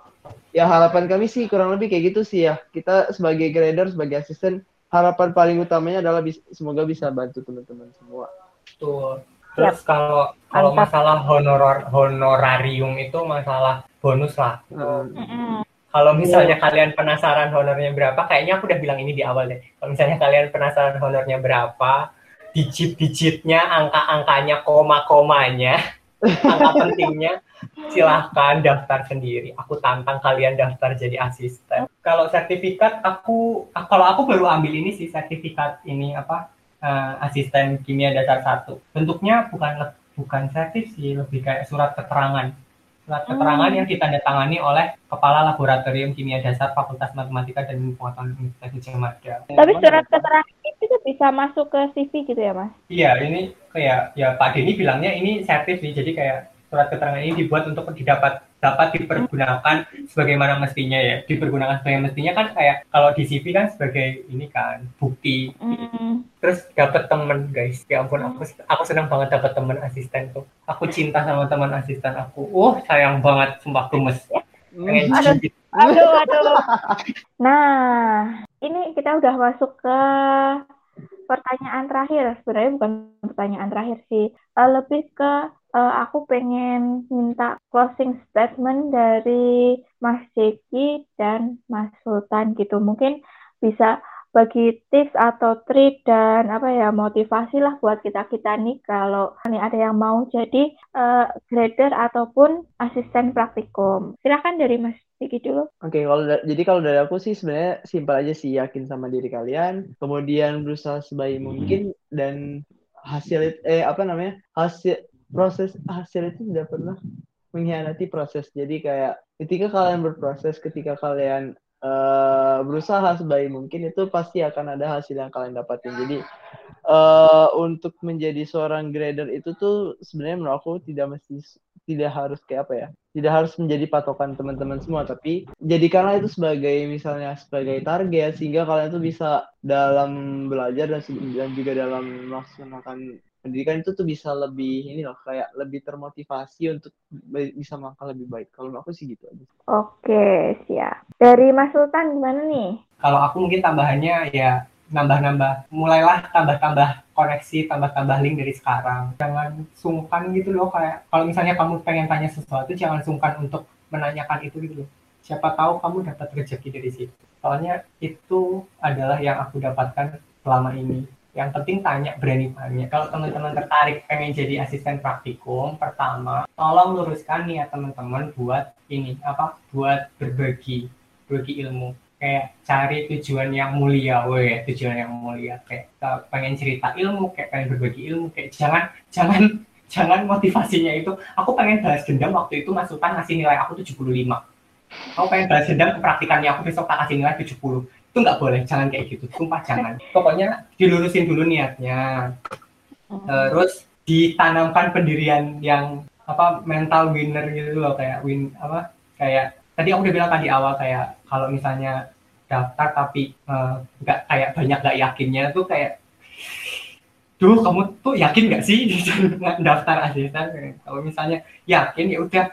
Ya harapan kami sih kurang lebih kayak gitu sih ya. Kita sebagai grader sebagai asisten harapan paling utamanya adalah bis, semoga bisa bantu teman-teman semua. Tuh terus kalau kalau masalah honor honorarium itu masalah bonus lah. Hmm. Kalau misalnya yeah. kalian penasaran honornya berapa, kayaknya aku udah bilang ini di awal deh. Kalau misalnya kalian penasaran honornya berapa, digit-digitnya, angka-angkanya, koma-komanya, angka pentingnya, silahkan daftar sendiri. Aku tantang kalian daftar jadi asisten. Kalau sertifikat, aku kalau aku baru ambil ini sih sertifikat ini apa uh, asisten kimia dasar satu. Bentuknya bukan bukan sertif sih, lebih kayak surat keterangan surat keterangan hmm. yang ditandatangani oleh Kepala Laboratorium Kimia Dasar Fakultas Matematika dan Pengetahuan Universitas Gajah Mada. Tapi surat keterangan itu bisa masuk ke CV gitu ya, Mas? Iya, ini kayak ya Pak Denny bilangnya ini sertif sih, jadi kayak surat keterangan ini dibuat untuk didapat dapat dipergunakan sebagaimana mestinya ya. Dipergunakan sebagai mestinya kan kayak kalau di CV kan sebagai ini kan bukti. Mm. terus dapat temen guys. Ya ampun aku aku senang banget dapat temen asisten tuh. Aku cinta sama teman asisten aku. Uh sayang banget sumpah gemes. Pengen aduh, aduh aduh. Nah ini kita udah masuk ke pertanyaan terakhir sebenarnya bukan pertanyaan terakhir sih uh, lebih ke uh, aku pengen minta closing statement dari Mas Jeki dan Mas Sultan gitu. Mungkin bisa bagi tips atau trik dan apa ya motivasi lah buat kita kita nih kalau nih ada yang mau jadi uh, grader ataupun asisten praktikum. Silahkan dari Mas Jeki dulu. Oke, okay, kalau jadi kalau dari aku sih sebenarnya simpel aja sih yakin sama diri kalian, kemudian berusaha sebaik mungkin dan hasil eh apa namanya hasil proses hasil itu tidak pernah mengkhianati proses. Jadi kayak ketika kalian berproses, ketika kalian uh, berusaha sebaik mungkin itu pasti akan ada hasil yang kalian dapatin. Jadi uh, untuk menjadi seorang grader itu tuh sebenarnya menurut aku tidak mesti tidak harus kayak apa ya tidak harus menjadi patokan teman-teman semua tapi jadikanlah itu sebagai misalnya sebagai target sehingga kalian tuh bisa dalam belajar dan, dan juga dalam melaksanakan pendidikan itu tuh bisa lebih ini loh kayak lebih termotivasi untuk bisa makan lebih baik. Kalau aku sih gitu aja. Oke siap. Dari Mas Sultan gimana nih? Kalau aku mungkin tambahannya ya nambah-nambah. Mulailah tambah-tambah koneksi tambah-tambah link dari sekarang. Jangan sungkan gitu loh kayak kalau misalnya kamu pengen tanya sesuatu jangan sungkan untuk menanyakan itu gitu loh. Siapa tahu kamu dapat rezeki dari situ. Soalnya itu adalah yang aku dapatkan selama ini. Yang penting tanya berani tanya. Kalau teman-teman tertarik pengen jadi asisten praktikum pertama tolong luruskan niat teman-teman buat ini apa buat berbagi berbagi ilmu kayak cari tujuan yang mulia weh tujuan yang mulia. Kayak pengen cerita ilmu kayak pengen berbagi ilmu kayak jangan jangan jangan motivasinya itu. Aku pengen balas dendam waktu itu masukan ngasih nilai aku 75 aku pengen balas dendam ke praktikannya aku besok tak kasih nilai 70 itu nggak boleh jangan kayak gitu. Sumpah jangan. Pokoknya dilurusin dulu niatnya. Hmm. terus ditanamkan pendirian yang apa mental winner gitu loh. Kayak win apa kayak tadi aku udah bilang kan di awal kayak kalau misalnya daftar tapi eh, nggak uh, kayak banyak nggak yakinnya tuh kayak duh kamu tuh yakin nggak sih? Daftar asisten kalau misalnya yakin ya udah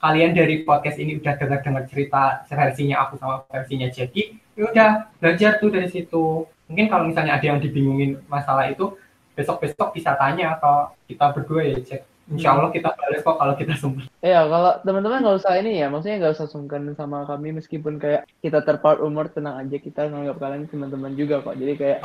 kalian dari podcast ini udah dengar dengar cerita versinya aku sama versinya Jackie ya udah belajar tuh dari situ. Mungkin kalau misalnya ada yang dibingungin masalah itu besok besok bisa tanya atau kita berdua ya cek Insya Allah kita balas kok kalau kita sungkan. Iya, kalau teman-teman nggak usah ini ya, maksudnya nggak usah sungkan sama kami meskipun kayak kita terpaut umur, tenang aja kita nganggap kalian teman-teman juga kok. Jadi kayak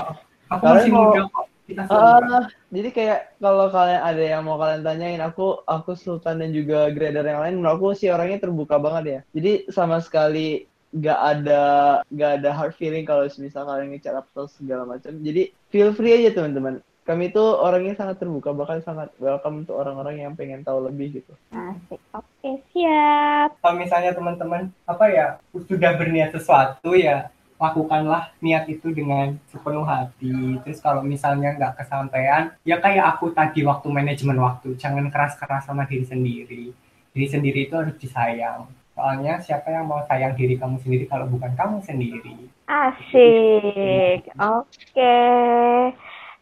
aku masih mau, muda kok. uh, jadi kayak kalau kalian ada yang mau kalian tanyain, aku aku Sultan dan juga grader yang lain, menurut aku sih orangnya terbuka banget ya. Jadi sama sekali nggak ada nggak ada hard feeling kalau misal kalian ngecat atau segala macam jadi feel free aja teman-teman kami itu orangnya sangat terbuka bahkan sangat welcome untuk orang-orang yang pengen tahu lebih gitu asik oke siap kalau misalnya teman-teman apa ya sudah berniat sesuatu ya lakukanlah niat itu dengan sepenuh hati. Terus kalau misalnya nggak kesampaian, ya kayak aku tadi waktu manajemen waktu, jangan keras-keras sama diri sendiri. Diri sendiri itu harus disayang. Soalnya siapa yang mau sayang diri kamu sendiri kalau bukan kamu sendiri? Asik. Oke. Okay.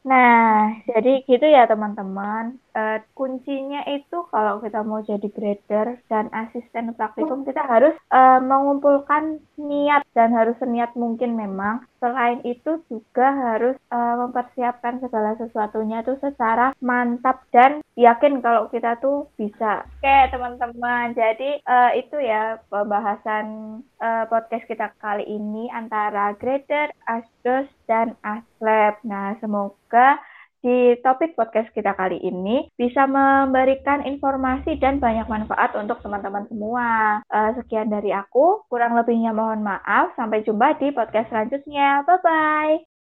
Nah, jadi gitu ya teman-teman. Uh, kuncinya itu kalau kita mau jadi grader dan asisten praktikum kita harus uh, mengumpulkan niat dan harus seniat mungkin memang. Selain itu juga harus uh, mempersiapkan segala sesuatunya tuh secara mantap dan yakin kalau kita tuh bisa. Oke teman-teman, jadi uh, itu ya pembahasan uh, podcast kita kali ini antara grader, asdos, dan aslab. Nah, semoga di topik podcast kita kali ini bisa memberikan informasi dan banyak manfaat untuk teman-teman semua. Uh, sekian dari aku, kurang lebihnya mohon maaf. Sampai jumpa di podcast selanjutnya. Bye-bye.